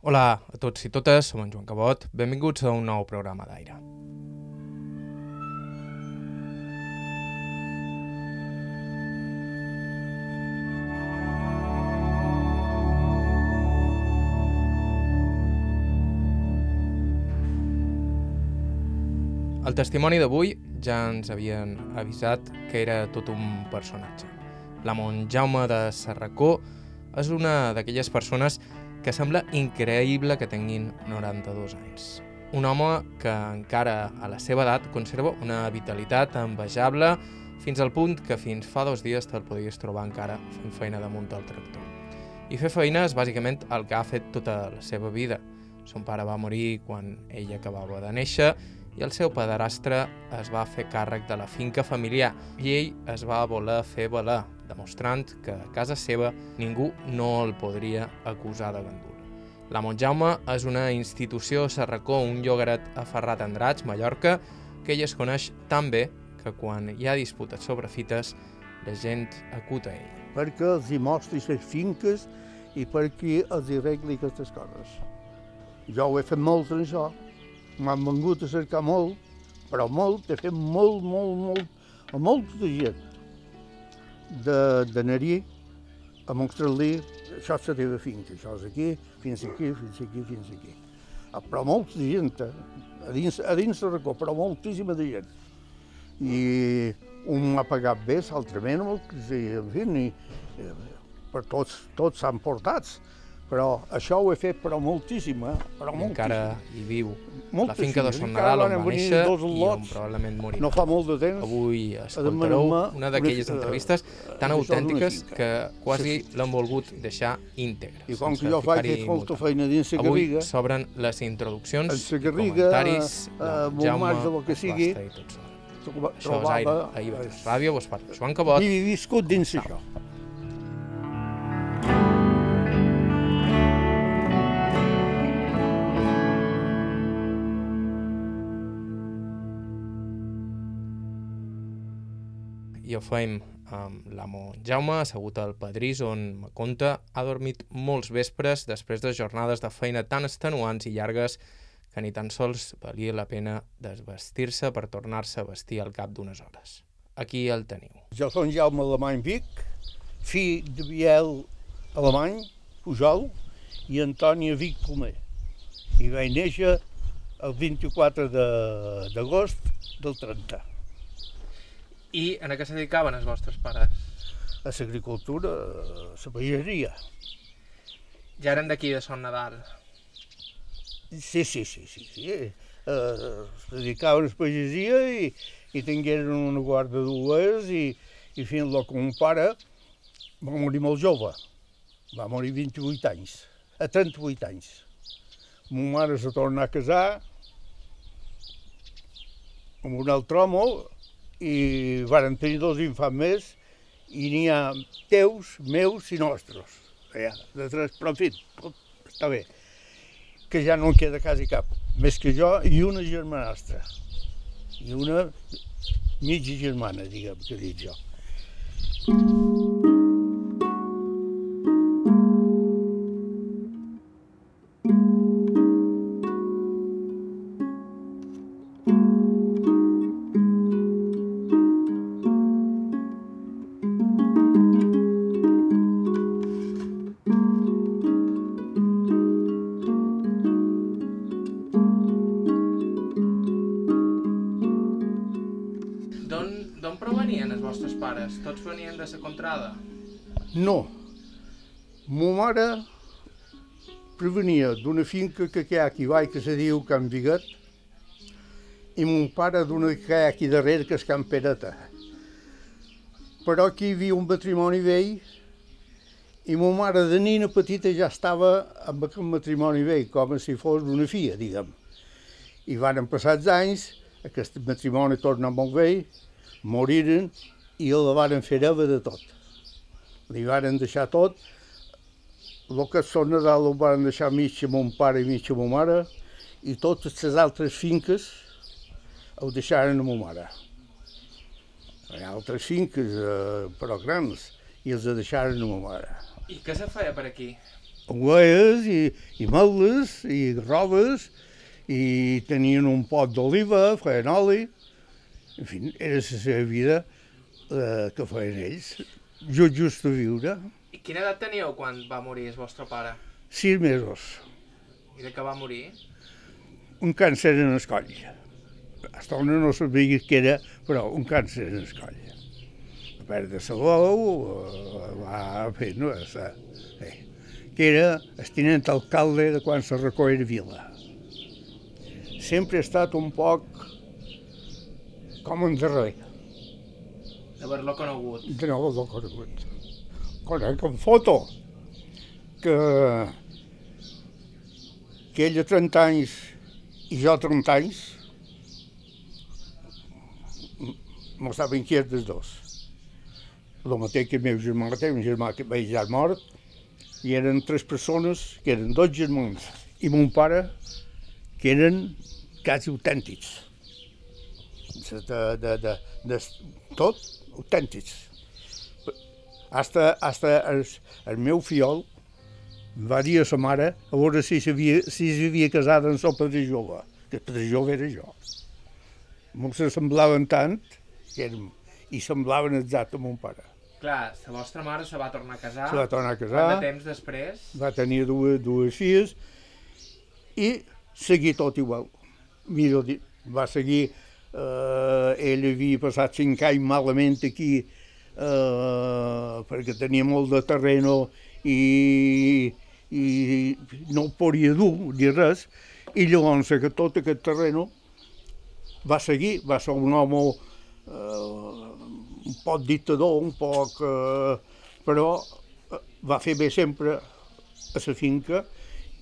Hola a tots i totes, som en Joan Cabot. Benvinguts a un nou programa d'aire. El testimoni d'avui ja ens havien avisat que era tot un personatge. La Montjaume de Serracó és una d'aquelles persones que sembla increïble que tinguin 92 anys. Un home que encara a la seva edat conserva una vitalitat envejable fins al punt que fins fa dos dies te'l podies trobar encara fent feina damunt del tractor. I fer feina és bàsicament el que ha fet tota la seva vida. Son pare va morir quan ell acabava de néixer i el seu padrastre es va fer càrrec de la finca familiar i ell es va voler fer valer, demostrant que a casa seva ningú no el podria acusar de gandul. La Montjaume és una institució Serracó, un llogaret a Andratx, Mallorca, que ell es coneix tan bé que quan hi ha disputes sobre fites, la gent acuta a ell. perquè els hi mostri les finques i perquè els hi arregli aquestes coses. Jo ho he fet molt en això, m'han vengut a cercar molt, però molt, he fet molt, molt, molt, a molta gent Narí a mostrar-li això és la teva finca, això és aquí, fins aquí, fins aquí, fins aquí. Ah, Però molta gent, eh? a dins, a dins de racó, però moltíssima de gent. I un m'ha pagat bé, l'altre menys, i, en fi, i, eh, per tots, tots s'han portats. Però això ho he fet però moltíssim, eh? Però moltíssim. encara hi viu. la Moltíssim. finca de Son Nadal on va néixer i on probablement morirà. No fa molt de temps. Avui escoltareu una d'aquelles entrevistes tan això d'una autèntiques que quasi l'han volgut deixar íntegre. I com que jo faig, he molta feina dins la Avui s'obren les introduccions En la Garriga, comentaris eh, de molt Jaume marge del que sigui, Basta i tot sola. troba- Això és Aire, trobava... a IB3 Ràdio, vos parla Joan Cabot. I viscut dins això. Ho fem amb l'amo Jaume, assegut al Padrís, on conta ha dormit molts vespres després de jornades de feina tan extenuants i llargues que ni tan sols valia la pena desvestir-se per tornar-se a vestir al cap d'unes hores. Aquí el teniu. Jo soc Jaume Alemany Vic, fill de Biel Alemany, Pujol, i Antònia Vic Pomer. I vaig néixer el 24 de- d'agost del 30. I en què se dedicaven els vostres pares? A l'agricultura, a la pageria. Ja eren d'aquí de Son Nadal. Sí, sí, sí, sí, sí. Eh, es dedicaven a la pagesia i, i tingueren una guarda d'ovelles i, i fins que un pare va morir molt jove. Va morir 28 anys, a 38 anys. Mon mare se torna a casar amb un altre home i varen tenir dos infants més i n'hi ha teus, meus i nostres. Ja, de tres, però en fi, està bé que ja no en queda quasi cap, més que jo i una germanastra. I una mitja germana, diguem, que dic jo. D'on d'una finca que hi ha aquí baix que se diu Can Viguet i mon pare d'una que hi ha aquí darrere que és Can Pereta. Però aquí hi havia un patrimoni vell i mo mare de nina petita ja estava amb aquest matrimoni vell, com si fos una filla, diguem. I van passar els anys, aquest matrimoni torna molt vell, moriren i el varen fer de tot. Li varen deixar tot, el que Sant Nadal ho van deixar mig a mon pare i mig a ma mare, i totes les altres finques ho deixaren a ma mare. Hi ha altres finques, eh, però grans, i els deixaren a ma mare. I què se feia per aquí? ovelles i, i meles i robes i tenien un pot d'oliva, feien oli, en fi, era la seva vida eh, que feien ells, just, just a viure. Quina edat teníeu quan va morir el vostre pare? Sis mesos, I de què va morir? un càncer en el coll. Hasta on no sabia què era, però un càncer en el coll. Va perdre la veu, eh, va fer, no, sa, eh, que era el tinent alcalde de quan se recollia vila. Sempre ha estat un poc com en darrer, D'haver-lo conegut. de nou del conegut. En foto que, que ell a 30 anys i jo a 30 anys saben qui és dels dos. El mateix que el meu germà, té un germà que veig ja mort, i eren tres persones, que eren dos germans, i mon pare, que eren quasi autèntics. De, de, de, de, tot autèntics. Hasta, hasta el, el meu fiol va dir a sa mare a veure si s'havia si casat amb el padrí jove, que padrí jove era jo. Molt se semblaven tant que érem, i semblaven exacte a mon pare. Clar, la vostra mare se va tornar a casar. Se va tornar a Quant casar, de temps després? va tenir dues, dues filles i seguir tot igual. Mira, va seguir, eh, ell havia passat cinc anys malament aquí eh, perquè tenia molt de terreno i, i no podia dur ni res, i llavors que tot aquest terreno va seguir, va ser un home eh, un poc dictador, un poc... Eh, però eh, va fer bé sempre a la finca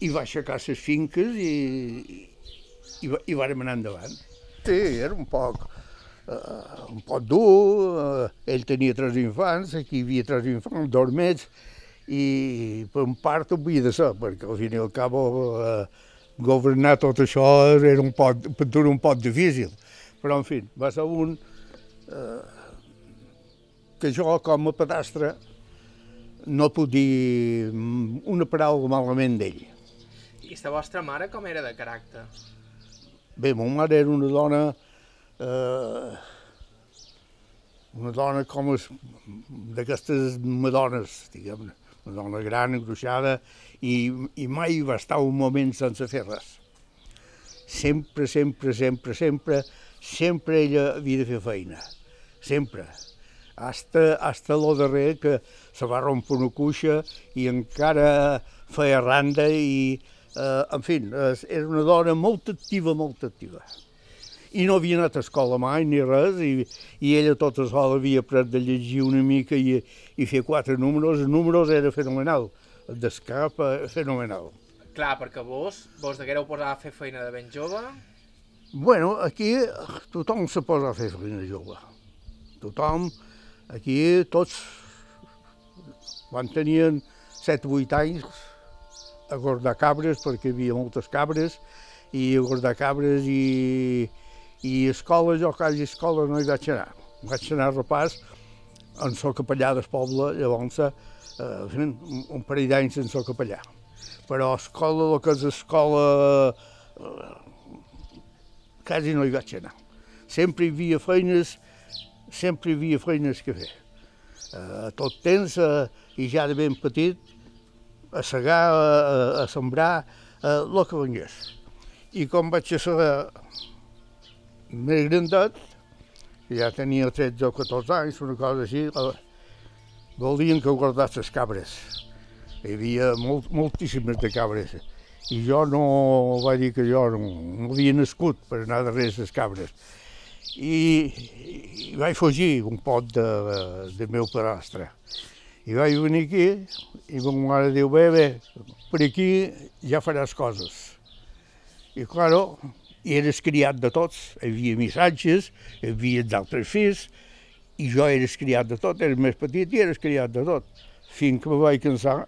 i va aixecar les finques i, i, i, i vàrem anar endavant. Sí, era un poc, eh, un poc dur, eh, ell tenia tres infants, aquí hi havia tres infants dormits, i per un part ho havia de ser, perquè al fin i al cap eh, governar tot això era un tu era un poc difícil. Però, en fi, va ser un eh, que jo, com a pedastre, no puc dir mm, una paraula malament d'ell. I la vostra mare com era de caràcter? Bé, ma mare era una dona... Eh, una dona com es, d'aquestes madones, diguem-ne. Una dona gran, engruixada, i, i mai va estar un moment sense fer res. Sempre, sempre, sempre, sempre, sempre ella havia de fer feina. Sempre. Hasta, hasta lo darrer que se va rompre una cuixa i encara feia randa i, eh, en fi, es- era una dona molt activa, molt activa. I no havia anat a escola mai ni res, i, i ella tota sola havia après de llegir una mica i, i fer quatre números. Els números era fenomenal, el d'escap fenomenal. Clar, perquè vos, vos deguereu posar a fer feina de ben jove. Bueno, aquí tothom se posa a fer feina jove. Tothom, aquí tots, quan tenien 7-8 anys, a guardar cabres, perquè hi havia moltes cabres, i a guardar cabres i, i a escola, jo quasi a escola no hi vaig anar. Vaig anar a repàs en el capellà del poble, llavors, eh, un, un parell d'anys sense el capellà. Però a escola, el que és escola, eh, quasi no hi vaig anar. Sempre hi havia feines, sempre hi havia feines que fer. Eh, tot temps, eh, i ja de ben petit, a segar, a, a sembrar, eh, el que vingués. I com vaig ser més grandet, ja tenia 13 o 14 anys, una cosa així, volien que guardés les cabres. Hi havia molt, moltíssimes de cabres. I jo no, va dir que jo no, no havia nascut per anar darrere les cabres. I, i vaig fugir un poc de, del meu padrastre. I vaig venir aquí i ma mare diu, bé, bé, per aquí ja faràs coses. I, claro, i eres criat de tots. Hi havia missatges, hi havia d'altres fills, i jo eres criat de tot, eres més petit i eres criat de tot. Fins que me vaig cansar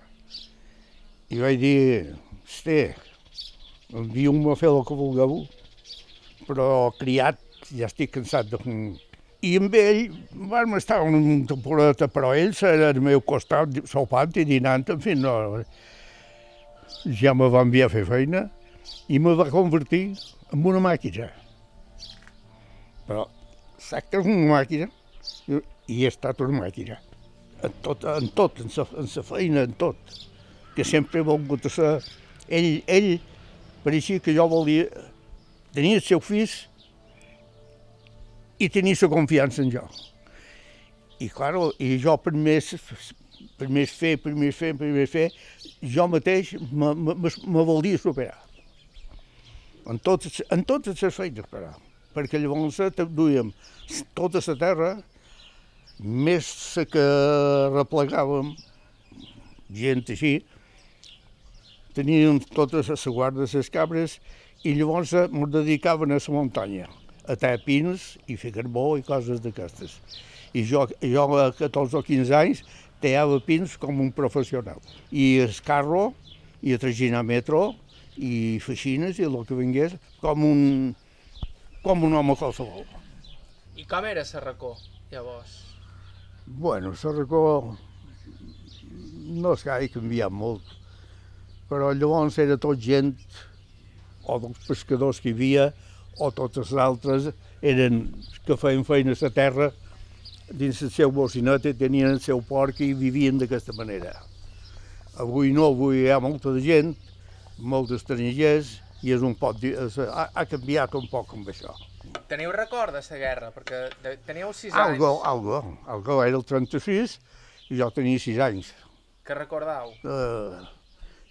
i vaig dir, hosti, enviu-me a fer el que vulgueu, però criat ja estic cansat de... I amb ell vam estar una temporada, però ell era al meu costat, sopant i dinant, en fi, no... ja me va enviar a fer feina i me va convertir en una màquina. Però saps que és una màquina? I he estat una màquina. En tot, en tot, en sa, en sa feina, en tot. Que sempre he volgut ser... Ell, ell pareixia que jo volia... Tenia el seu fills i tenia la confiança en jo. I, claro, i jo per més, per més fer, per més fer, per més fer, jo mateix me, me, me volia superar. En totes, en totes les feines, però. Perquè llavors duíem tota la terra, més la que replegàvem, gent així, teníem totes les guardes, les cabres, i llavors ens dedicaven a la muntanya, a tallar pins i fer carbó i coses d'aquestes. I jo, jo a 14 o 15 anys tallava pins com un professional. I el carro, i a traginar metro, i feixines i el que vingués, com un, com un home qualsevol. I com era Serracó, llavors? Bueno, Serracó no és que hagi canviat molt, però llavors era tot gent, o dels pescadors que hi havia, o tots els altres eren que feien feina a terra dins el seu bocineta, tenien el seu porc i vivien d'aquesta manera. Avui no, avui hi ha molta de gent, molts estrangers, i és un poc, ha, ha canviat un poc amb això. Teniu record de la guerra? Perquè teníeu 6 anys. Algo, algo, algo. Era el 36 i jo tenia 6 anys. Què recordau? Uh,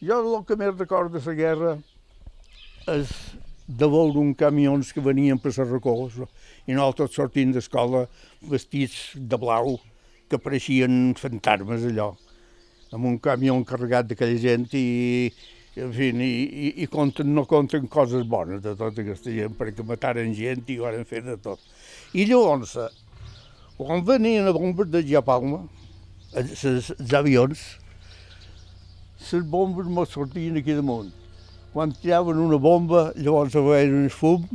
jo el que més recordo de la guerra és de veure uns camions que venien per les recors i nosaltres sortint d'escola vestits de blau que pareixien fantasmes allò amb un camió carregat d'aquella gent i, en fi, i, i, i compten, no compten coses bones de tota aquesta gent perquè mataren gent i ho van fer de tot. I llavors, quan venien a bombardejar Palma, els avions, les bombes me sortien aquí damunt quan tiraven una bomba, llavors veien un fum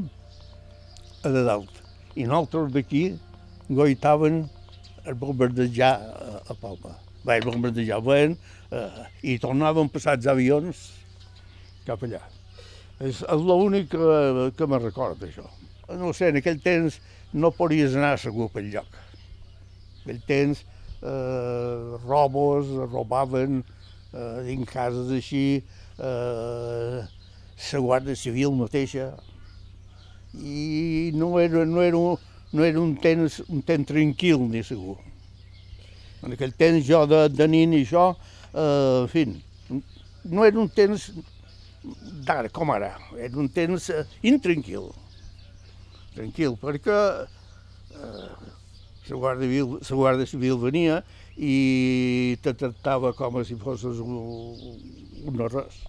a de dalt. I nosaltres d'aquí goitaven a bombardejar a Palma. Bé, bombardejar, veien, eh, i tornaven passats avions cap allà. És, és l'únic que, que me recorda, això. No sé, en aquell temps no podies anar segur pel lloc. En aquell temps eh, robos, robaven eh, dins cases així, eh, la Guàrdia Civil mateixa, i no era, no era, un, no era un, temps, un temps tranquil ni segur. En aquell temps jo de, de nin i això, eh, en fi, no era un temps d'ara com ara, era un temps eh, intranquil. Tranquil, perquè eh, la Guàrdia, Civil, la Guàrdia Civil venia i te tractava com si fossis un, un no res.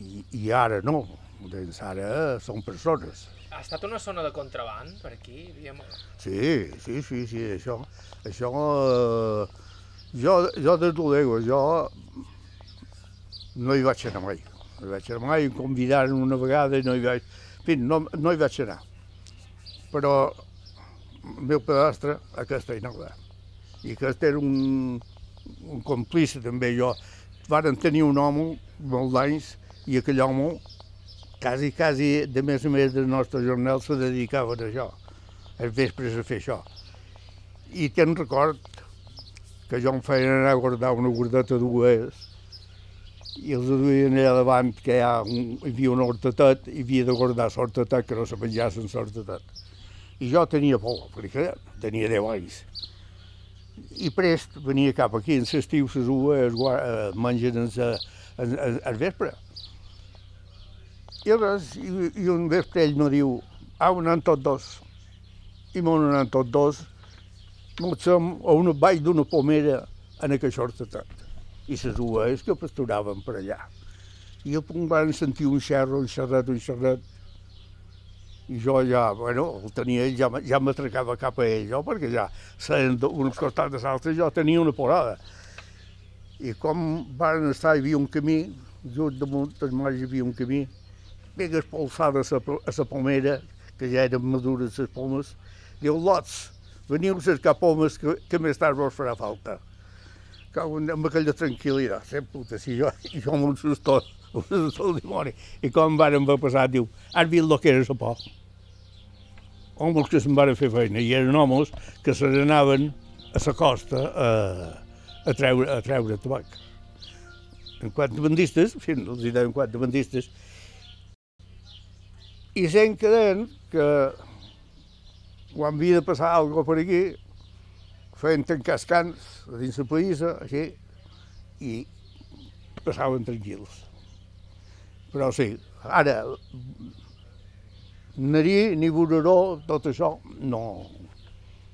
I, I ara no, doncs ara són persones. Ha estat una zona de contraband per aquí? Havíem... Sí, sí, sí, sí, això, això, eh, jo, jo de Toledo, jo no hi vaig anar mai. No hi vaig anar mai, em convidaren una vegada i no hi vaig... En fi, no, no hi vaig anar. Però el meu pedastre a Castellnola i aquest era un, un complice també jo. Varen tenir un home molt d'anys i aquell home quasi, quasi de més a més del nostre jornal se dedicaven a això, els vespres a fer això. I te'n record que jo em feien anar a guardar una guardeta dues i els duien allà davant que hi, ha un, hi havia un hortetet i havia de guardar l'hortetet que no se menjassin l'hortetet. I jo tenia por, perquè tenia 10 anys i prest venia cap aquí, en l'estiu les uves eh, mengen en, en, vespre. I res, i, i un vespre ell me diu, au, anem tots dos. I m'on anem tots dos, som a una vall d'una pomera en aquell hortetat. I les uves que pasturaven per allà. I al punt van sentir un xerro, un xerret, un xerret, i jo ja, bueno, el tenia ja, ja m'atracava cap a ell, jo, perquè ja seien uns costats dels altres, jo tenia una porada. I com van estar, hi havia un camí, just damunt del mar hi havia un camí, ben expulsada a la pomera, que ja eren madures les pomes, diu, lots, veniu a cercar pomes que, que més tard vos farà falta. Cau amb aquella tranquil·litat, eh, puta, si jo, jo assustó, un assustó el dimoni. I com varen va passar, diu, has vist el que era la por? Homes que se'n van fer feina, i eren homes que se n'anaven a la costa a, a, treure, a treure tabac. En quant a bandistes, sí, els hi deien quant a bandistes, i sent quedant que quan havia de passar alguna per aquí, feien tancar els dins la païssa, així, i passaven tranquils. Però sí, ara, narí ni voreró, tot això, no,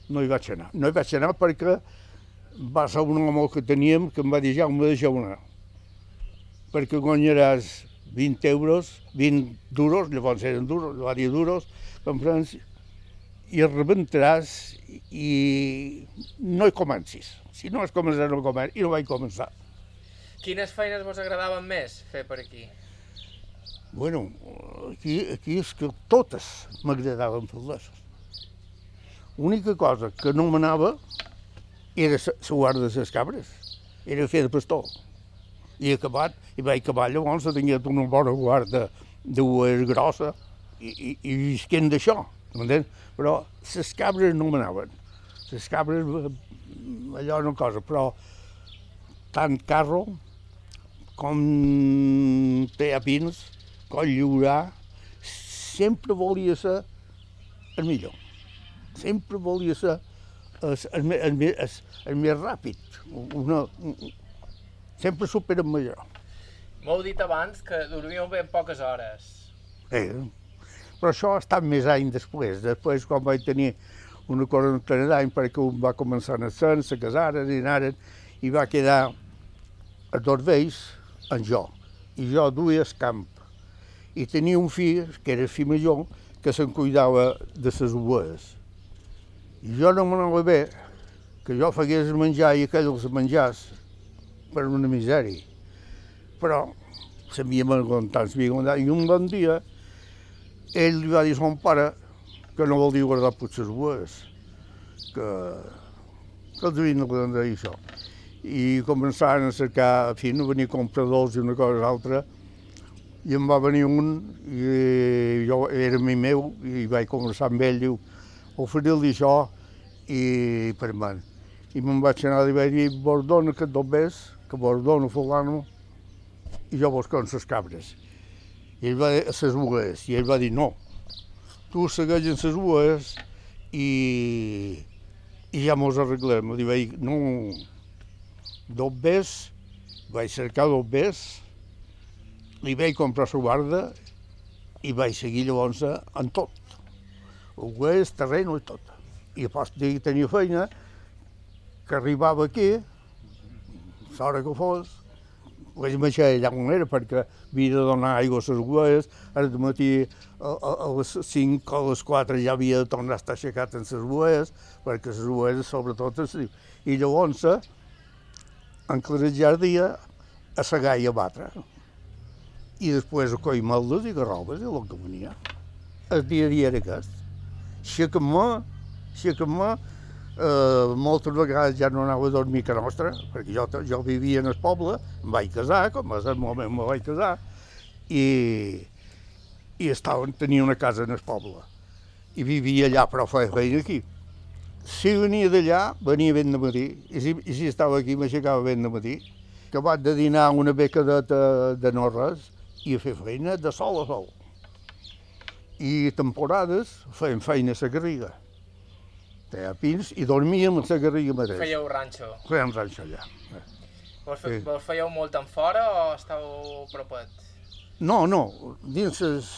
no hi vaig anar. No hi vaig anar perquè va ser un home que teníem que em va dir, Jaume, deixeu anar, perquè guanyaràs 20 euros, 20 duros, llavors eren duros, va dir duros, en França, i rebentaràs i no hi comencis. Si no has començat, no començar, i no vaig començar. Quines feines vos agradaven més fer per aquí? Bueno, aquí, aquí és que totes m'agradaven fer-les. L'única cosa que no m'anava era la guarda de les cabres, era fer de pastor. I acabat, i vaig acabar llavors, tenia una bona guarda d'ues grossa i, i, i visquent d'això, m'entens? Però les cabres no m'anaven. Les cabres, eh, allò una cosa, però tant carro com té a pins, com lliurar, sempre volia ser el millor. Sempre volia ser el, el, el, el, el més ràpid. Una, sempre superen major. M'heu dit abans que dormíeu ben poques hores. Eh, però això ha estat més anys després. Després, quan vaig tenir una quarantena d'anys, perquè un va començar a nacer, se casaren i anaren, i va quedar a dos vells en jo. I jo duia el camp. I tenia un fill, que era el fill major, que se'n cuidava de les ovelles. I jo no m'anava bé que jo fagués menjar i aquell els menjars per una misèria. Però s'havia aguantat, s'havia. I un bon dia ell li va dir a son pare que no volia guardar potser boes, que, que els havien de dir això. I començaren a cercar, en fi, no venia compradors i una cosa o altra, i em va venir un, i jo era mi meu, i vaig conversar amb ell, diu, oferir-li això, i per man. I me'n vaig anar i vaig dir, vos dona aquest dobbers, que vos dono fulano, i jo vos con les cabres. I ell va dir, les ues, i ell va dir, no, tu segueix en les ues i, i ja mos arreglem. Li vaig no, dos bes, vaig cercar dos bes, li vaig comprar la guarda i vaig seguir llavors en tot. Ues, terreny i tot. I a post de tenia feina, que arribava aquí, l'hora que fos, vaig marxar allà on era perquè havia de donar aigua a les ovelles, ara de matí a, a, les 5 o a les 4 ja havia de tornar a estar aixecat en les ovelles, perquè les ovelles sobretot es diu. I llavors, en clarejar dia, a segar i a batre. I després a coll maldes i garrobes, i el que venia. El dia a dia era aquest. Aixeca-me, aixeca-me, eh, moltes vegades ja no anava a dormir a nostra, perquè jo, jo vivia en el poble, em vaig casar, com va ser el moment me vaig casar, i, i estava, tenia una casa en el poble. I vivia allà, però feia feina aquí. Si venia d'allà, venia ben de matí, i si, i si estava aquí, m'aixecava ben de matí. Acabat de dinar una beca de, de, de no res, i a fer feina de sol a sol. I temporades feien feina a la garriga feia pins i dormíem a la garriga mateix. Fèieu ranxo. Fèiem ranxo allà. Vos, fe, sí. vos fèieu molt en fora o estàveu propet? No, no, dins es...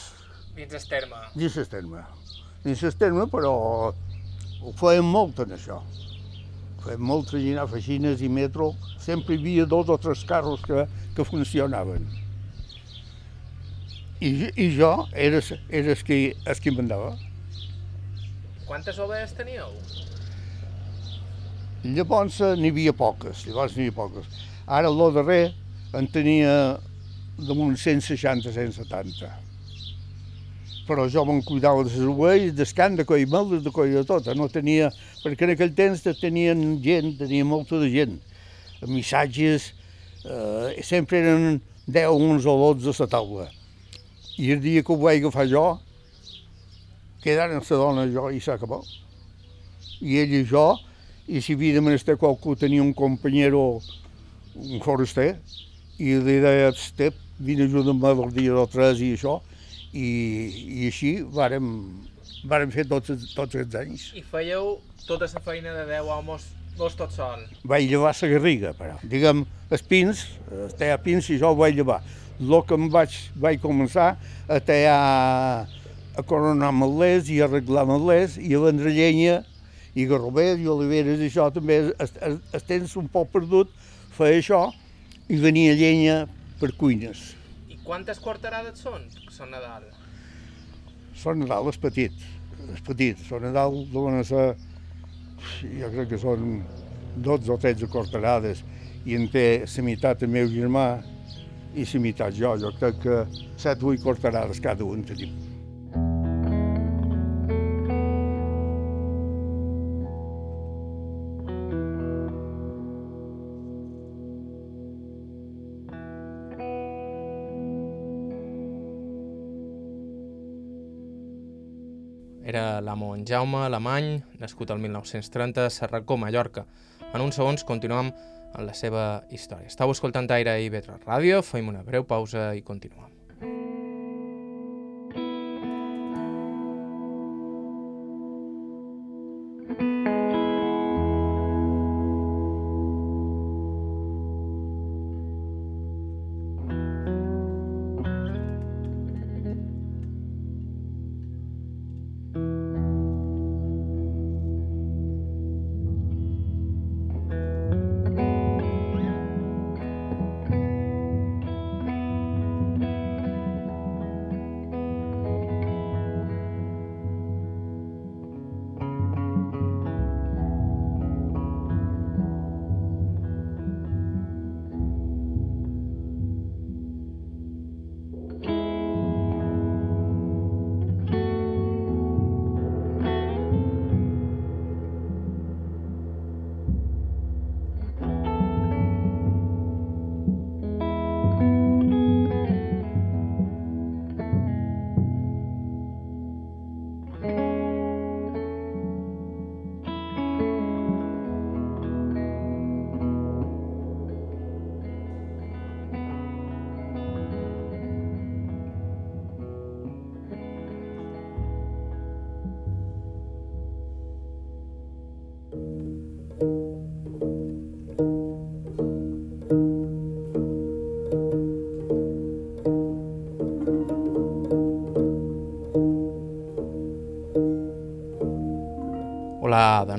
Dins el terme. Dins el terme. Dins el terme, però ho fèiem molt en això. Fèiem molt traginar feixines i metro. Sempre hi havia dos o tres carros que, que funcionaven. I, i jo era, era el que, el que mandava. Quantes ovelles teníeu? Llavors n'hi havia poques, llavors n'hi havia poques. Ara, el darrer, en tenia damunt 160-170. Però jo me'n cuidava de les ovelles, d'escan, de coll de coll de tot. No tenia, perquè en aquell temps tenien gent, tenia molta de gent. missatges, eh, sempre eren 10, 11 o 12 a la taula. I el dia que ho vaig agafar jo, quedaren la dona jo i s'acabó. I ell i jo, i si havia de menester qualcú tenia un companyero, un foraster, i li deia, Estep, vine ajuda'm el dia del 3 i això, i, i així vàrem, vàrem fer tots, tots aquests anys. I fèieu tota la feina de 10 homes vos tot sol? Vaig llevar la garriga, però. Diguem, els pins, a tallar pins, i jo ho vaig llevar. El que em vaig, vaig començar a tallar, a coronar ametlers i a arreglar ametlers i a vendre llenya i garrovers i oliveres i això també es, es, es tens un poc perdut, feia això i venia llenya per cuines. I quantes quarterades són, són Nadal? Són Nadal és petit, és petit. Són Nadal deuen ser, jo crec que són 12 o 13 quarterades i en té la meitat el meu germà i la meitat jo. Jo crec que 7 o 8 quarterades cada un tenim. Era l'amo en Jaume Alemany, nascut al 1930 a Serracó, Mallorca. En uns segons continuem en la seva història. Estau escoltant Aire i Vetre Ràdio, fem una breu pausa i continuem.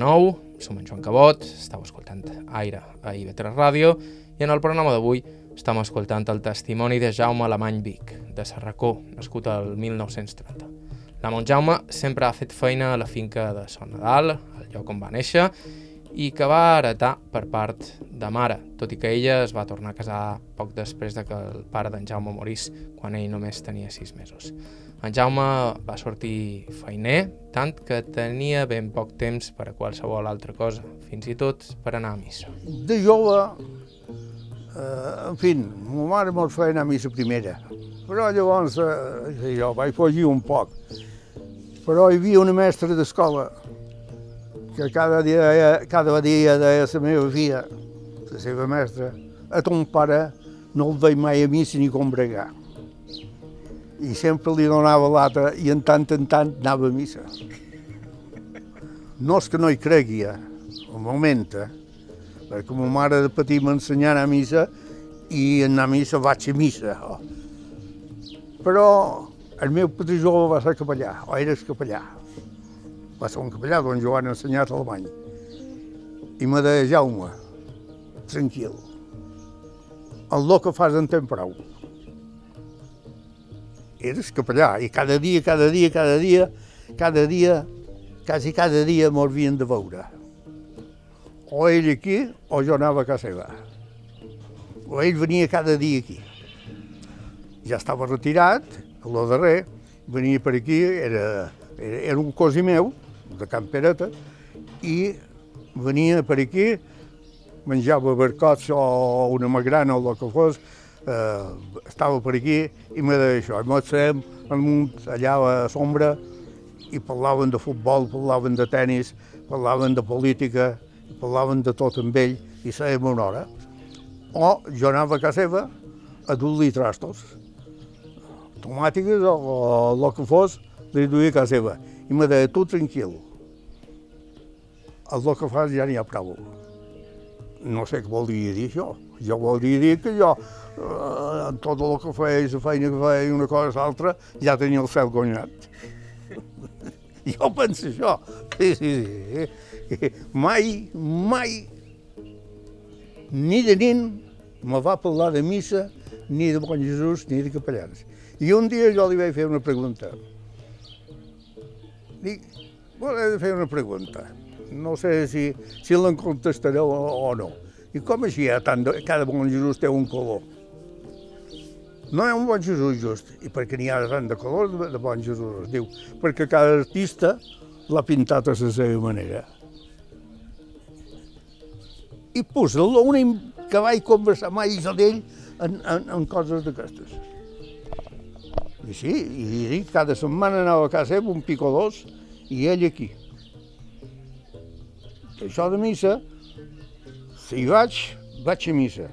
Nou, som en Joan Cabot, estàu escoltant Aire a IB3 Ràdio i en el programa d'avui estem escoltant el testimoni de Jaume Alemany Vic, de Serracó, nascut al 1930. La Jaume sempre ha fet feina a la finca de Son Nadal, el lloc on va néixer, i que va heretar per part de mare, tot i que ella es va tornar a casar poc després de que el pare d'en Jaume morís, quan ell només tenia sis mesos. En Jaume va sortir feiner, tant que tenia ben poc temps per a qualsevol altra cosa, fins i tot per anar a missa. De jove, eh, en fi, ma mare mos feia anar a missa primera, però llavors eh, jo vaig fugir un poc. Però hi havia una mestra d'escola que cada dia, cada dia deia la meva filla, la seva mestra, a ton pare no el veig mai a missa ni combregar i sempre li donava l'altre i en tant en tant anava a missa. No és que no hi creguia, un moment, eh? perquè ma mare de petit m'ensenyava a missa i anar a missa vaig a missa. Oh. Però el meu petit jove va ser capellà, o era capellà. Va ser un capellà d'on jo han ensenyat alemany. I me deia, Jaume, tranquil, el que fas en temps prou eres capellà i cada dia, cada dia, cada dia, cada dia, quasi cada dia m'ho havien de veure. O ell aquí o jo anava a casa seva. O ell venia cada dia aquí. Ja estava retirat, a lo darrer, venia per aquí, era, era, era un cosí meu, de Can Pereta, i venia per aquí menjava barcots o una magrana o el que fos, eh, estava per aquí i me deia això. I fèiem amunt allà a la sombra i parlaven de futbol, parlaven de tennis, parlaven de política, parlaven de tot amb ell i sèiem una hora. O jo anava a casa seva a dur-li trastos, tomàtiques o, o el que fos, li duia a casa seva. I me deia, tu tranquil, el que fas ja n'hi ha prou. No sé què voldria dir això. Jo voldria dir que jo, eh, tot el que feia, la feina que feia, una cosa o l'altra, ja tenia el cel guanyat. jo penso això. Sí, sí, sí. Mai, mai, ni de nin me va parlar de missa, ni de bon Jesús, ni de capellans. I un dia jo li vaig fer una pregunta. Dic, volia fer una pregunta. No sé si, si l'en contestareu o, no. I com així ha tant de, cada bon Jesús té un color? No hi ha un bon Jesús just, i perquè n'hi ha tant de colors de, de bon Jesús, es diu, perquè cada artista l'ha pintat a la seva manera. I posa l'únic que vaig conversar mai és d'ell en, en, en coses d'aquestes. I sí, i dic, cada setmana anava a casa un pico dos, i ell aquí. Això de missa, si hi vaig, vaig a missa.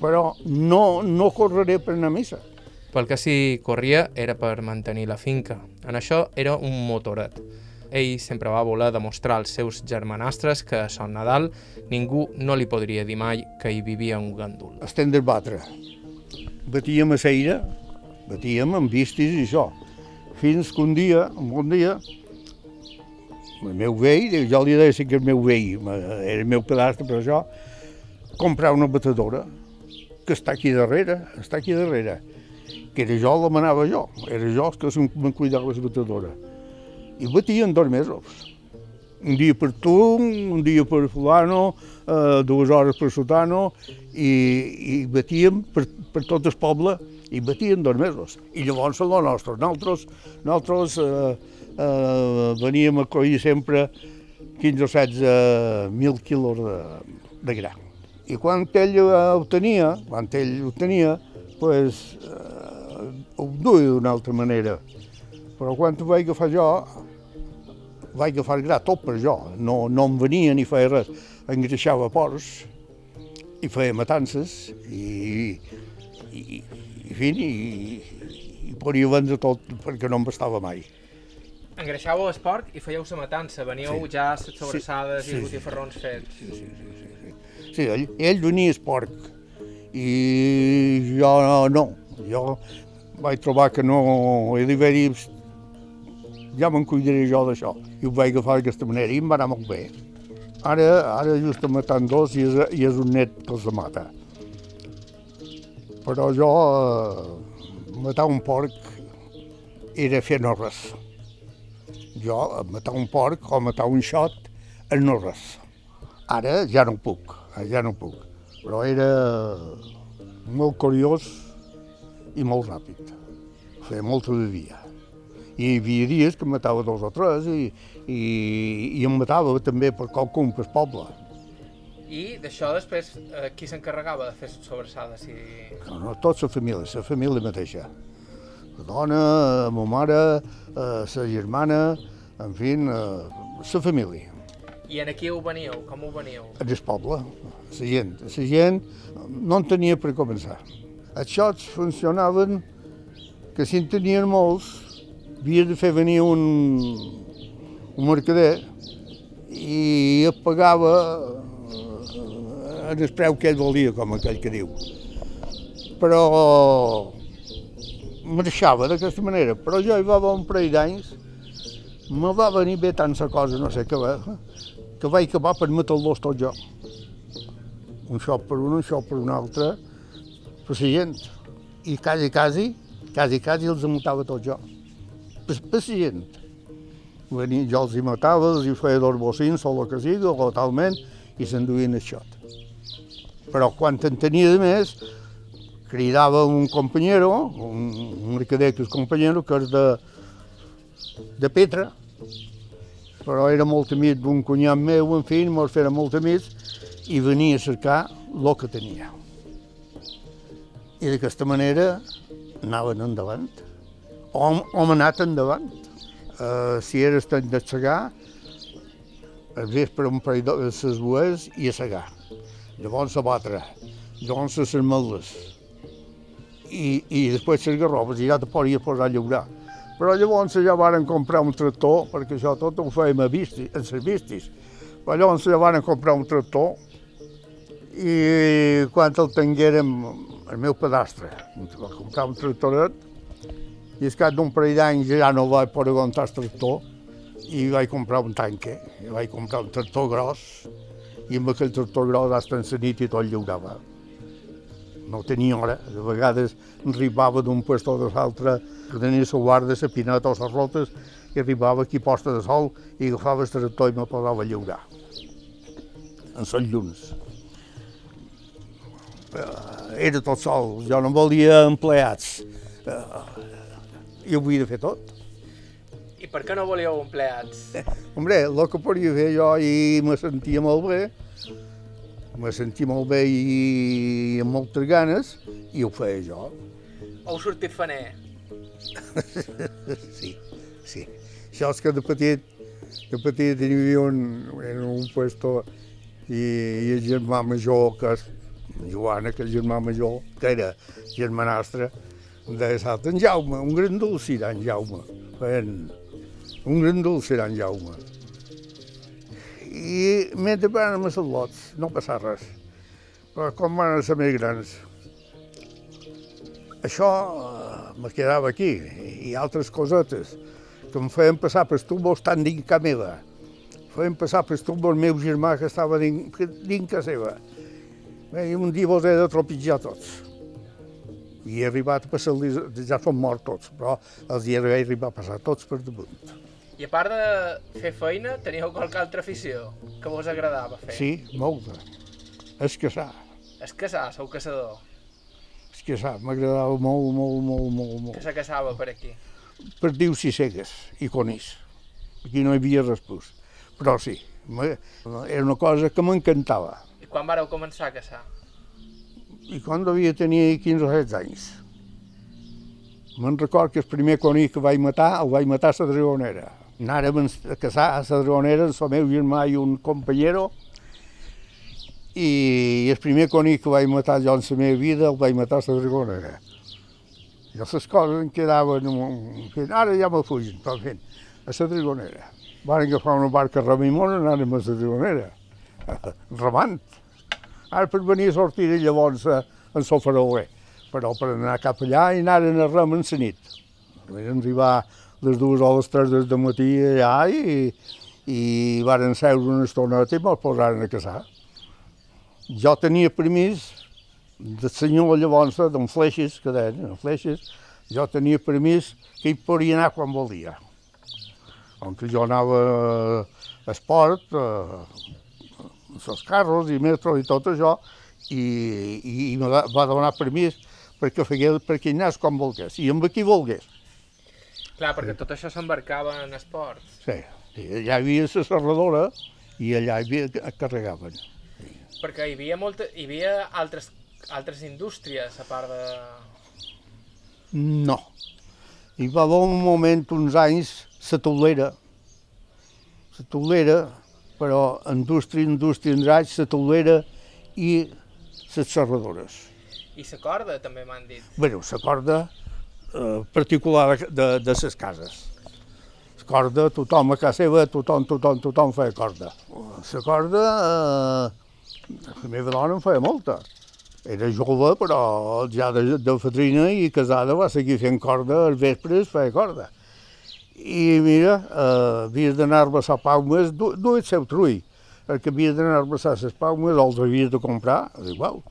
Però no, no correré per anar a missa. Pel que sí corria era per mantenir la finca. En això era un motoret. Ell sempre va voler demostrar als seus germanastres que a Son Nadal ningú no li podria dir mai que hi vivia un gandul. Estem de batre. Batíem a Seira, batíem amb vistis i això. Fins que un dia, un bon dia, el meu vell, jo li deia que el meu vell, era el meu pedastre per això, comprar una batedora, que està aquí darrere, està aquí darrere, que era jo, la manava jo, era jo que me cuidava la batedora. I batien dos mesos. Un dia per tu, un dia per fulano, eh, dues hores per sotano, i, i batíem per, per tot el poble, i batien dos mesos. I llavors la nostra. Nosaltres, nosaltres eh, eh, veníem a collir sempre 15 o 16 mil quilos de, de gra. I quan ell ho tenia, quan ell ho tenia, pues, eh, ho duia d'una altra manera. Però quan ho vaig agafar jo, vaig agafar gra tot per jo. No, no em venia ni feia res. Engreixava porcs i feia matances i, i, i, fi, i, i podia vendre tot perquè no em bastava mai. Engreixàveu el porc i fèieu la matança, veníeu sí. ja les sobrassades sí, sí, i els botifarrons fets. Sí, sí, sí, sí, sí. sí ell, ell venia el porc i jo no, jo vaig trobar que no, i li vaig dir, ja me'n cuidaré jo d'això. I ho vaig agafar d'aquesta manera i em va anar molt bé. Ara, ara just estem matant dos i és, i és un net que els mata. Però jo, eh, matar un porc era fer no res jo matar un porc o matar un xot és no res. Ara ja no puc, ja no puc. Però era molt curiós i molt ràpid. Feia molta de dia. I hi havia dies que matava dos o tres i, i, i em matava també per qualcun pel poble. I d'això després, eh, qui s'encarregava de fer sobrassades? Si... No, no, tota la família, la família mateixa. La dona, la meva mare, la eh, germana, en fi, eh, la família. I en aquí ho veníeu? Com ho veníeu? En el poble, la gent. La gent no en tenia per començar. Els xots funcionaven que si en tenien molts, havia de fer venir un, un mercader i et pagava eh, en el preu que ell volia, com aquell que diu. Però marxava d'aquesta manera. Però jo hi va haver un parell d'anys me va venir bé tant la cosa, no sé què va, que vaig acabar per matar-los tots jo. Un xop per un, un xop per un altre, per la gent. I quasi, quasi, quasi, quasi els matava tots jo. Per, per la gent. Venia, jo els hi matava, els hi feia dos bocins o el que sigui, o talment, i s'enduien el xot. Però quan en tenia de més, cridava un companyero, un, un que és companyero, que és de, de Petra, però era molt amic d'un cunyat meu, en fi, mos fera molt amics, i venia a cercar el que tenia. I d'aquesta manera anaven endavant. Hom ha anat endavant. Uh, si era estat de segar, al vespre un parell de les bues i a segar. Llavors a batre, llavors a les meldes. I, i després les garrobes i ja te podies posar a llaurar. Però llavors ja varen comprar un tractor, perquè això tot ho fèiem a vistis, en les. Però llavors ja varen comprar un tractor i quan el tinguérem, el meu pedastre, va comprar un tractoret i al cap d'un parell d'anys ja no vaig poder aguantar el tractor i vaig comprar un tanque, i vaig comprar un tractor gros i amb aquell tractor gros hasta en la nit i tot lliurava. No tenia hora, de vegades arribava d'un puesto a l'altre, que tenia la guarda, la pineta o les rotes, i arribava aquí posta de sol i agafava el tractor i me posava a lliurar. En les llunes. Eh, era tot sol, jo no volia empleats. Eh, I ho havia de fer tot. I per què no volíeu empleats? Hombre, el que podia fer jo i me sentia molt bé, me sentia molt bé i amb moltes ganes, i ho feia jo. Heu sortit faner? sí, sí. Això és que de petit, de petit hi havia un, en un puesto i, i el germà major, que és Joana, que el germà major, que era germanastre, de Salt, en Jaume, un gran dulce era en Jaume. Feien un gran dulce era en Jaume. I mentre van amb els lots, no passava res. Però quan van ser més grans, això me quedava aquí, i altres cosetes que em feien passar per túmuls tan dins que meva. Feien passar per túmuls el meu germà que estava que seva. Bé, I un dia vos he de tropitjar tots. I he arribat a passar, ja són morts tots, però els hi he arribat a passar tots per damunt. I a part de fer feina, teníeu qualque altra afició que vos agradava fer? Sí, molta. És caçar, sou caçador. És caçar, m'agradava molt, molt, molt, molt, Que molt. se caçava per aquí. Per dius i cegues i conills. Aquí no hi havia res plus. Però sí, era una cosa que m'encantava. I quan vareu començar a caçar? I quan devia tenir 15 o 16 anys. Me'n record que el primer conill que vaig matar, el vaig matar a la dragonera. Anàrem a caçar a la dragonera el meu germà i un companyero, i el primer conill que vaig matar jo en la meva vida el vaig matar a la dragonera. I les coses em quedaven... un- que Ara ja me fugen, però fent, a la dragonera. Van agafar una barca a Ramimona, anàrem a la dragonera, remant. Ara per venir a sortir llavors a, en Sofarauer, però per anar cap allà i anaren a rem en la nit. Vam arribar les dues o les tres del matí allà i, i varen seure una estoneta i me'ls posaren a caçar. Jo tenia permís del senyor llavors, d'en Fleixes, que deien, en Fleixes, jo tenia permís que hi podia anar quan volia. Aunque jo anava a esport, a, els carros i metro i tot això, i, i, i me va donar permís perquè feia perquè hi anés quan volgués, i amb qui volgués. Clar, perquè tot això s'embarcava en esports. Sí, allà hi havia la serradora i allà hi havia, que carregaven. Perquè hi havia, molta, hi havia altres, altres indústries, a part de... No. Hi va haver un moment, uns anys, la tolera. La tolera, però indústria, indústria, anys, la tolera i les serradores. I la corda, també m'han dit. Bé, la corda eh, particular de, de, de les cases. La corda, tothom a casa seva, tothom, tothom, tothom feia corda. La corda, eh, la meva dona en feia molta. Era jove, però ja de, de fadrina i casada va seguir fent corda, als vespres feia corda. I mira, eh, havies d'anar-me a Paumes, du, du el seu trull, perquè havies d'anar-me a les Paumes, els havies de comprar, igual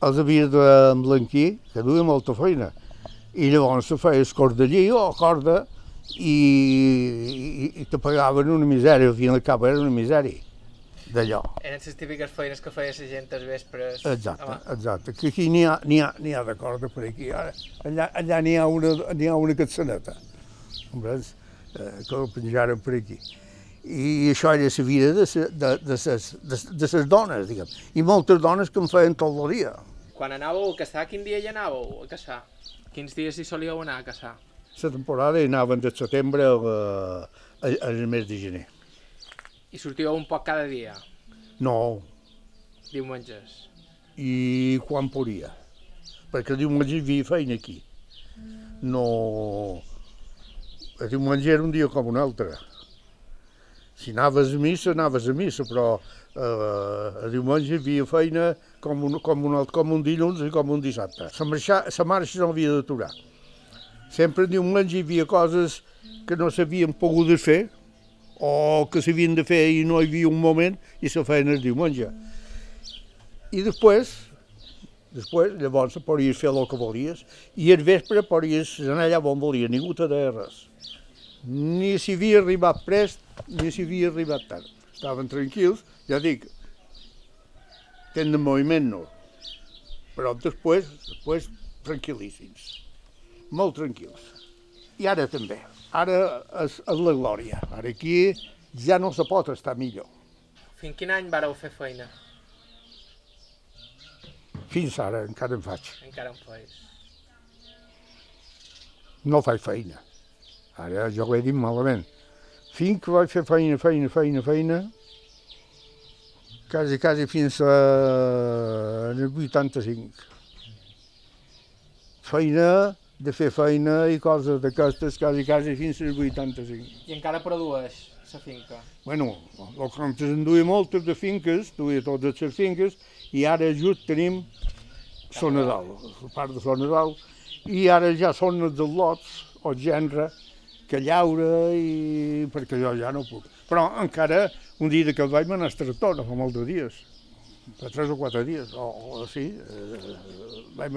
els havies d'emblanquir, que duia molta feina. I llavors se feia el cordellí o corda i, i, i te pagaven una misèria, al fin i al cap era una misèria d'allò. Eren les típiques feines que feia la gent als vespres. Exacte, Home, exacte. Que aquí n'hi ha, ha, ha de corda per aquí. Ara, allà allà n'hi ha una, ha una catsaneta. Comprens? Eh, que la penjaren per aquí. I això era la vida de, ses, de, de, ses, de, de ses dones, diguem. I moltes dones que em feien tot el dia. Quan anàveu a caçar, quin dia hi anàveu a caçar? Quins dies hi solíeu anar a caçar? La temporada hi anaven de setembre a, a, al mes de gener. I sortíeu un poc cada dia, No, diumenges. i quan podia. Perquè el diumenge hi havia feina aquí. No... El diumenge era un dia com un altre. Si anaves a missa, anaves a missa, però eh, el diumenge hi havia feina com un, com un, com un dilluns i com un dissabte. La marxa, la marxa no havia d'aturar. Sempre el diumenge hi havia coses que no s'havien pogut fer o que s'havien de fer i no hi havia un moment i se feien el diumenge. I després, després, llavors podies fer el que volies i al vespre podies anar allà on volia, ningú te deia res. Ni s'hi havia arribat prest, ni s'hi havia arribat tard. Estaven tranquils, ja dic, tenen moviment no, però després, després tranquil·líssims, molt tranquils. I ara també, ara és, és la glòria, ara aquí ja no se pot estar millor. Fins quin any vareu fer feina? Fins ara encara en faig. Encara en feis. no faig feina. Ara jo ho he dit malament. Fins que vaig fer feina, feina, feina, feina, quasi, quasi fins a el 85. Feina, de fer feina i coses d'aquestes, quasi, quasi fins al 85. I encara produeix la finca? Bueno, el que ens en duia moltes de finques, duia totes les finques, i ara just tenim Son Nadal, la part de Son Nadal, i ara ja són els dels lots, o gendre, que llaura, i... perquè jo ja no puc. Però encara, un dia que vaig anar al tractor, no fa molts de dies, fa tres o quatre dies, o, o sí, eh, vaig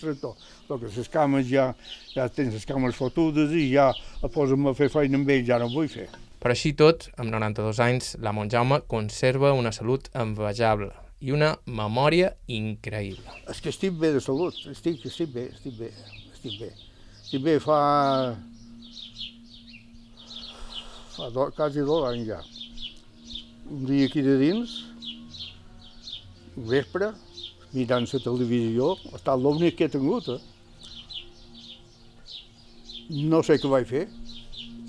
tractor. El que les cames ja, ja tens les cames fotudes i ja a posar-me a fer feina amb ells, ja no vull fer. Però així tot, amb 92 anys, la Montjaume conserva una salut envejable i una memòria increïble. És que estic bé de salut, estic, estic bé, estic bé, estic bé. Estic bé fa... fa do, quasi dos anys ja. Un dia aquí de dins, vespre, mirant la televisió, ha estat l'únic que he tingut, eh? No sé què vaig fer,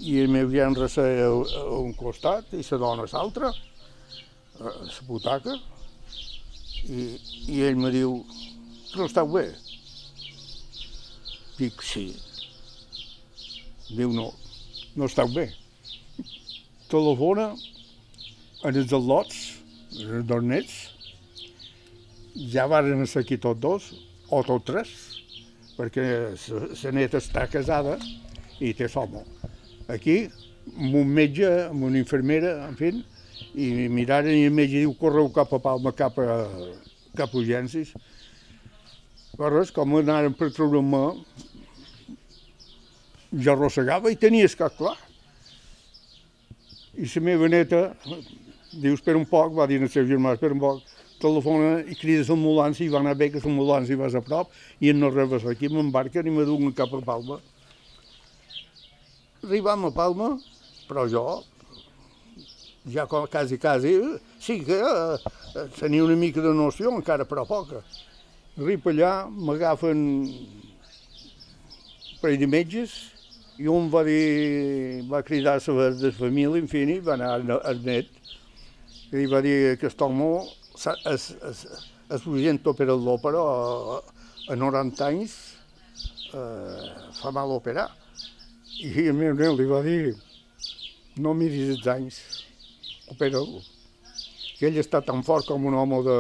i el meu gendre a, a un costat i la dona a l'altre, a la butaca, i, i ell me diu, tu no estàs bé? Dic, sí. Diu, no, no estàs bé. Telefona en els al·lots, en els dos nets, ja van ser aquí tots dos, o tots tres, perquè la neta està casada i té l'home. Aquí, amb un metge, amb una infermera, en fi, i miraren i el metge diu correu cap a Palma, cap a, cap a urgències. Però res, com anaren per treure-me, jo arrossegava i tenia el cap clar. I la meva neta diu, espera un poc, va dir al seu germà, espera un poc, telefona i crides l'ambulància i va anar bé que l'ambulància va a prop i no rebes aquí, m'embarquen i me duen cap a Palma. Arribam a Palma, però jo ja com quasi, quasi, sí que eh, tenia una mica de noció, encara però poca. Arribo allà, m'agafen un parell de metges, i un va dir, va cridar a la família, en fi, va anar al net, i va dir que aquest home és, és, és urgent operar-lo, però a, a 90 anys eh, fa mal operar. I el meu nen li va dir, no miris els anys, opera-lo. Que ell està tan fort com un home de,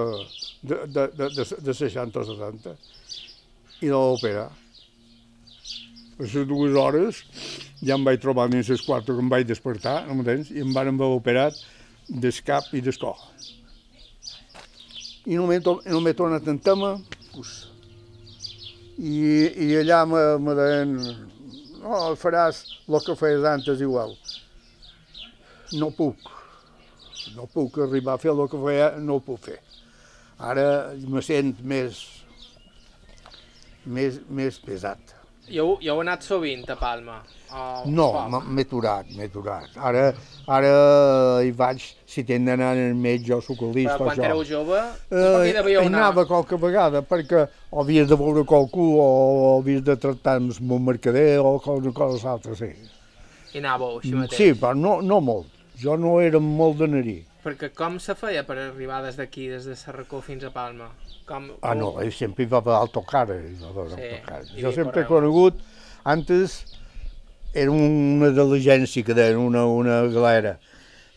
de, de, de, de, de 60 o 70 i l'ha d'operar. A les dues hores ja em vaig trobar dins les quatre que em vaig despertar, no? I em van haver operat del cap i del cor. I no m'he to- no tornat en tema, pues, i, i allà me, me deien, no, faràs el que feies antes igual. No puc, no puc arribar a fer el que feia, no ho puc fer. Ara me sent més, més, més pesat. Jo, jo heu anat sovint a Palma? O No, m'he aturat, m'he aturat. Ara, ara hi vaig, si tenen d'anar al metge o socorrista Però o quan això. éreu jove, Eh, tampoc hi devíeu anar. anava qualque vegada perquè o havies de veure qualcú o havies de tractar amb un mercader o qualque cosa altra, sí. Hi anàveu així mateix. Sí, però no, no molt. Jo no era molt d'anar-hi. Perquè com se feia per arribar des d'aquí, des de Serracó fins a Palma? Com, Ah, no, ell sempre hi va per autocar. hi va per Sí, autocar. i Jo per sempre he conegut, antes era una diligència que deien, una, una galera,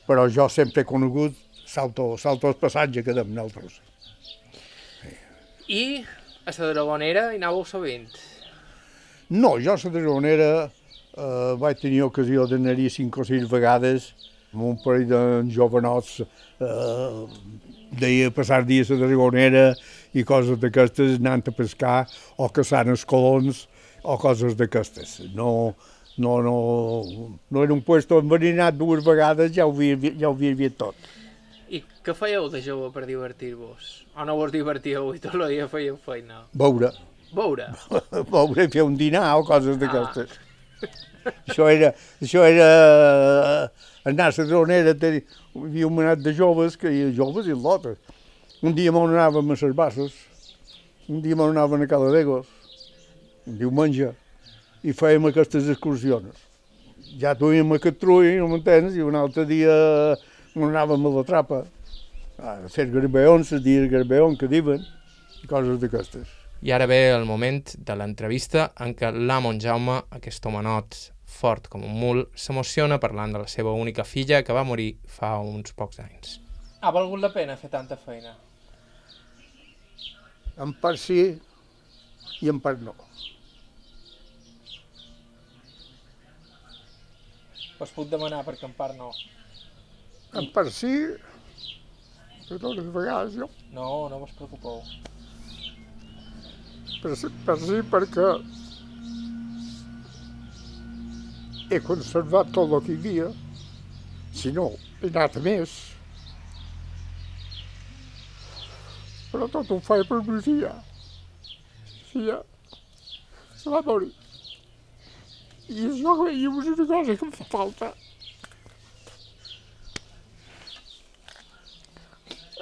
però jo sempre he conegut salto, salto el passatge que dem nosaltres. I a la Dragonera hi anàveu sovint? No, jo a la Dragonera eh, vaig tenir ocasió d'anar-hi cinc o sis vegades amb un parell de jovenots eh, deia passar dies a la Dragonera i coses d'aquestes, anant a pescar o caçant els colons o coses d'aquestes. No, no, no, no era un puesto enverinat dues vegades, ja ho havia, ja ho havia vist tot. I què fèieu de jove per divertir-vos? O no vos divertíeu i tot el dia fèieu feina? Veure, Veure? veure fer un dinar o coses d'aquestes. Això era, això era eh, anar a la dronera, hi havia un manat de joves, que hi havia joves i lotes. Un dia m'on anàvem a les basses, un dia m'on anàvem a Caladegos, un diumenge, i fèiem aquestes excursions. Ja duíem aquest trull, no m'entens, i un altre dia m'on anàvem a la trapa, a fer garbeons, a dir garbeon que diuen, i coses d'aquestes. I ara ve el moment de l'entrevista en què l'Amon Jaume, aquest homenot fort com un mul, s'emociona parlant de la seva única filla que va morir fa uns pocs anys. Ha valgut la pena fer tanta feina? En part sí i en part no. Us puc demanar perquè en part no. En part sí, però totes vegades jo. No, no vos preocupeu. Per, sí- per sí perquè he conservat tot el que hi havia, si no, he anat més. Però tot ho faig per mi filla. Filla se va morir. I això i és una cosa que em fa falta.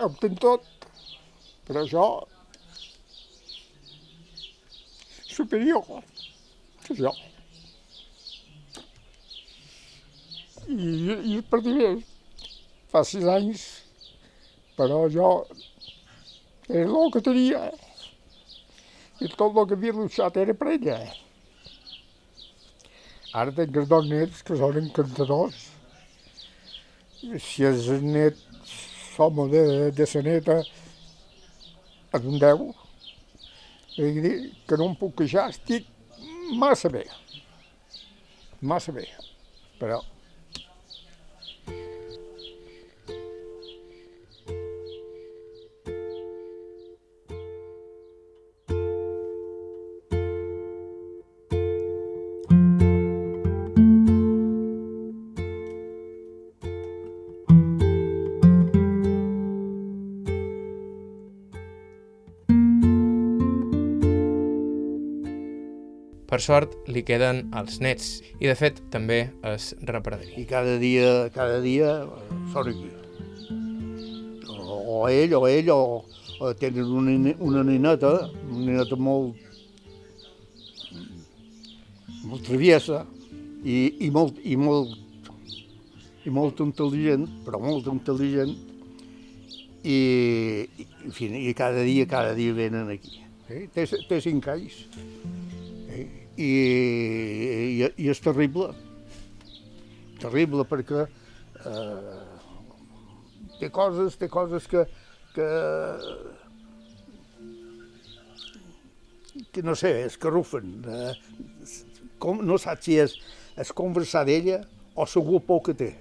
Ho tinc tot, però això superior que jo. I, i per dir fa sis anys, però jo era el que tenia i tot el que havia luxat era per ella. Ara els dos nets que són encantadors. Si els nets som de, de sa neta, és un deu. Vull dir que no em puc queixar, estic massa bé. Massa bé. Però sort, li queden els nets i, de fet, també es reprederia. i cada dia, cada dia aquí. O, o ell, o ell, o, o tenen una, una nineta, una nineta molt, molt traviesa i, i, molt, i, molt, i molt intel·ligent, però molt intel·ligent, i, i, en fi, i cada dia, cada dia venen aquí. Eh? Té, té cinc anys. I, i, I és terrible, terrible perquè eh, té coses, té coses que, que, que no sé, es carrufen. Eh, com, no saps si és, és conversar d'ella o la guapor que té,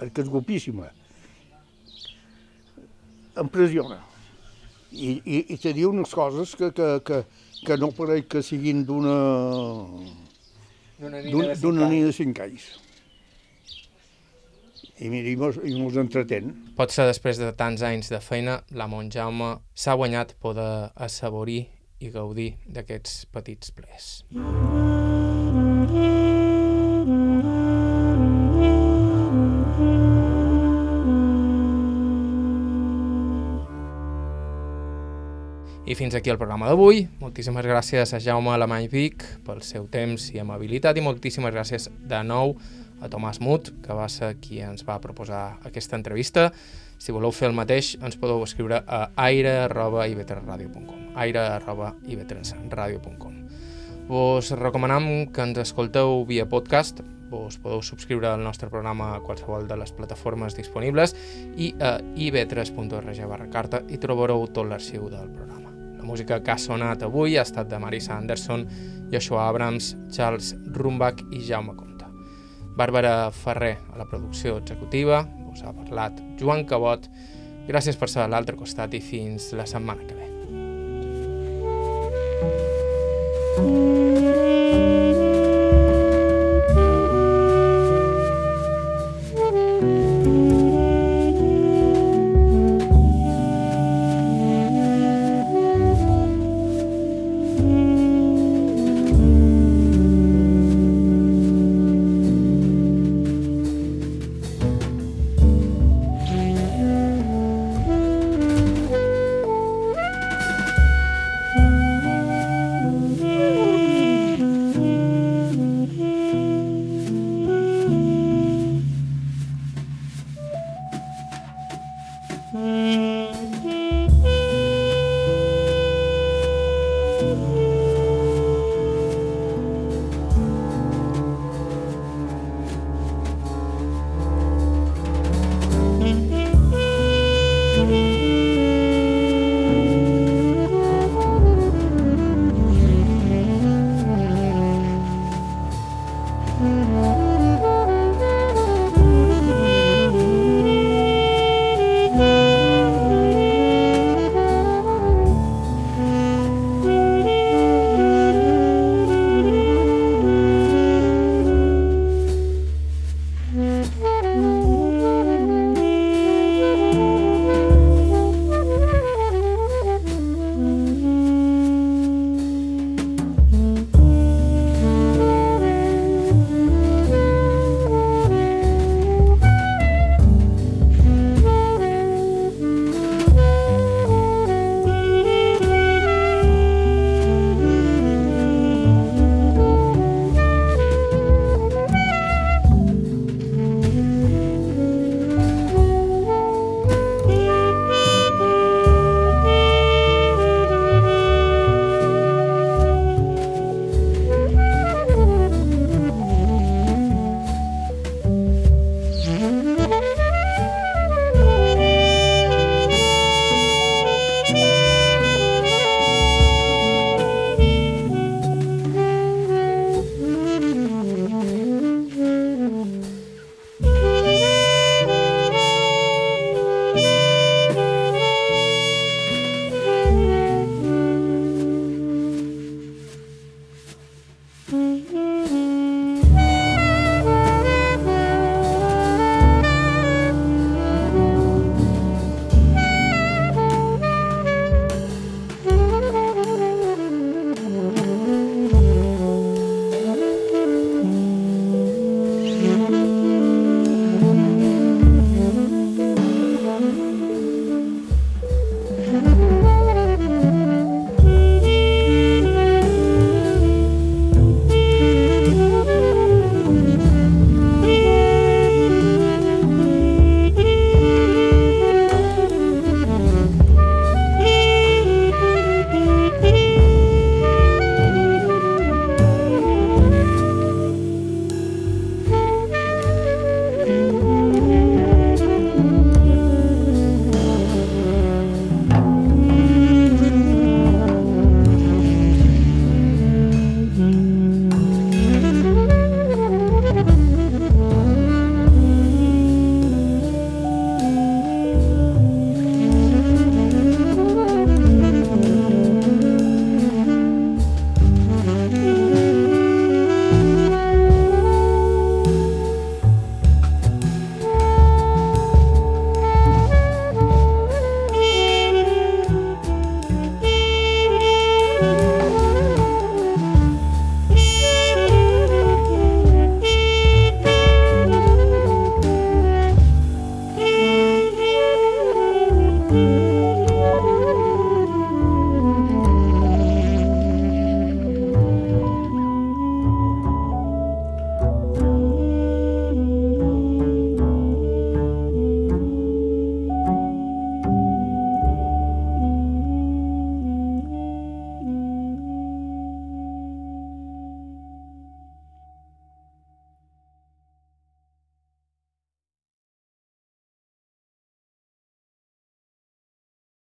perquè és guapíssima. Impressiona. I, i, i te diu unes coses que, que, que, que no pareix que siguin d'una D'una d'un- d'una nina de cinc anys. I mira, i mos, i mos entretén. Potser després de tants anys de feina, la Montjaume s'ha guanyat poder assaborir i gaudir d'aquests petits plers. Thank I fins aquí el programa d'avui. Moltíssimes gràcies a Jaume Alemany Vic pel seu temps i amabilitat i moltíssimes gràcies de nou a Tomàs Mut, que va ser qui ens va proposar aquesta entrevista. Si voleu fer el mateix, ens podeu escriure a aire.ivetresradio.com aire.ivetresradio.com Vos recomanem que ens escolteu via podcast, vos podeu subscriure al nostre programa a qualsevol de les plataformes disponibles i a ib3.org barra carta i trobareu tot l'arxiu del programa. La música que ha sonat avui ha estat de Marisa Anderson, Joshua Abrams, Charles Rumbach i Jaume Comte. Bàrbara Ferrer a la producció executiva, us ha parlat Joan Cabot, gràcies per ser a l'altre costat i fins la setmana que ve.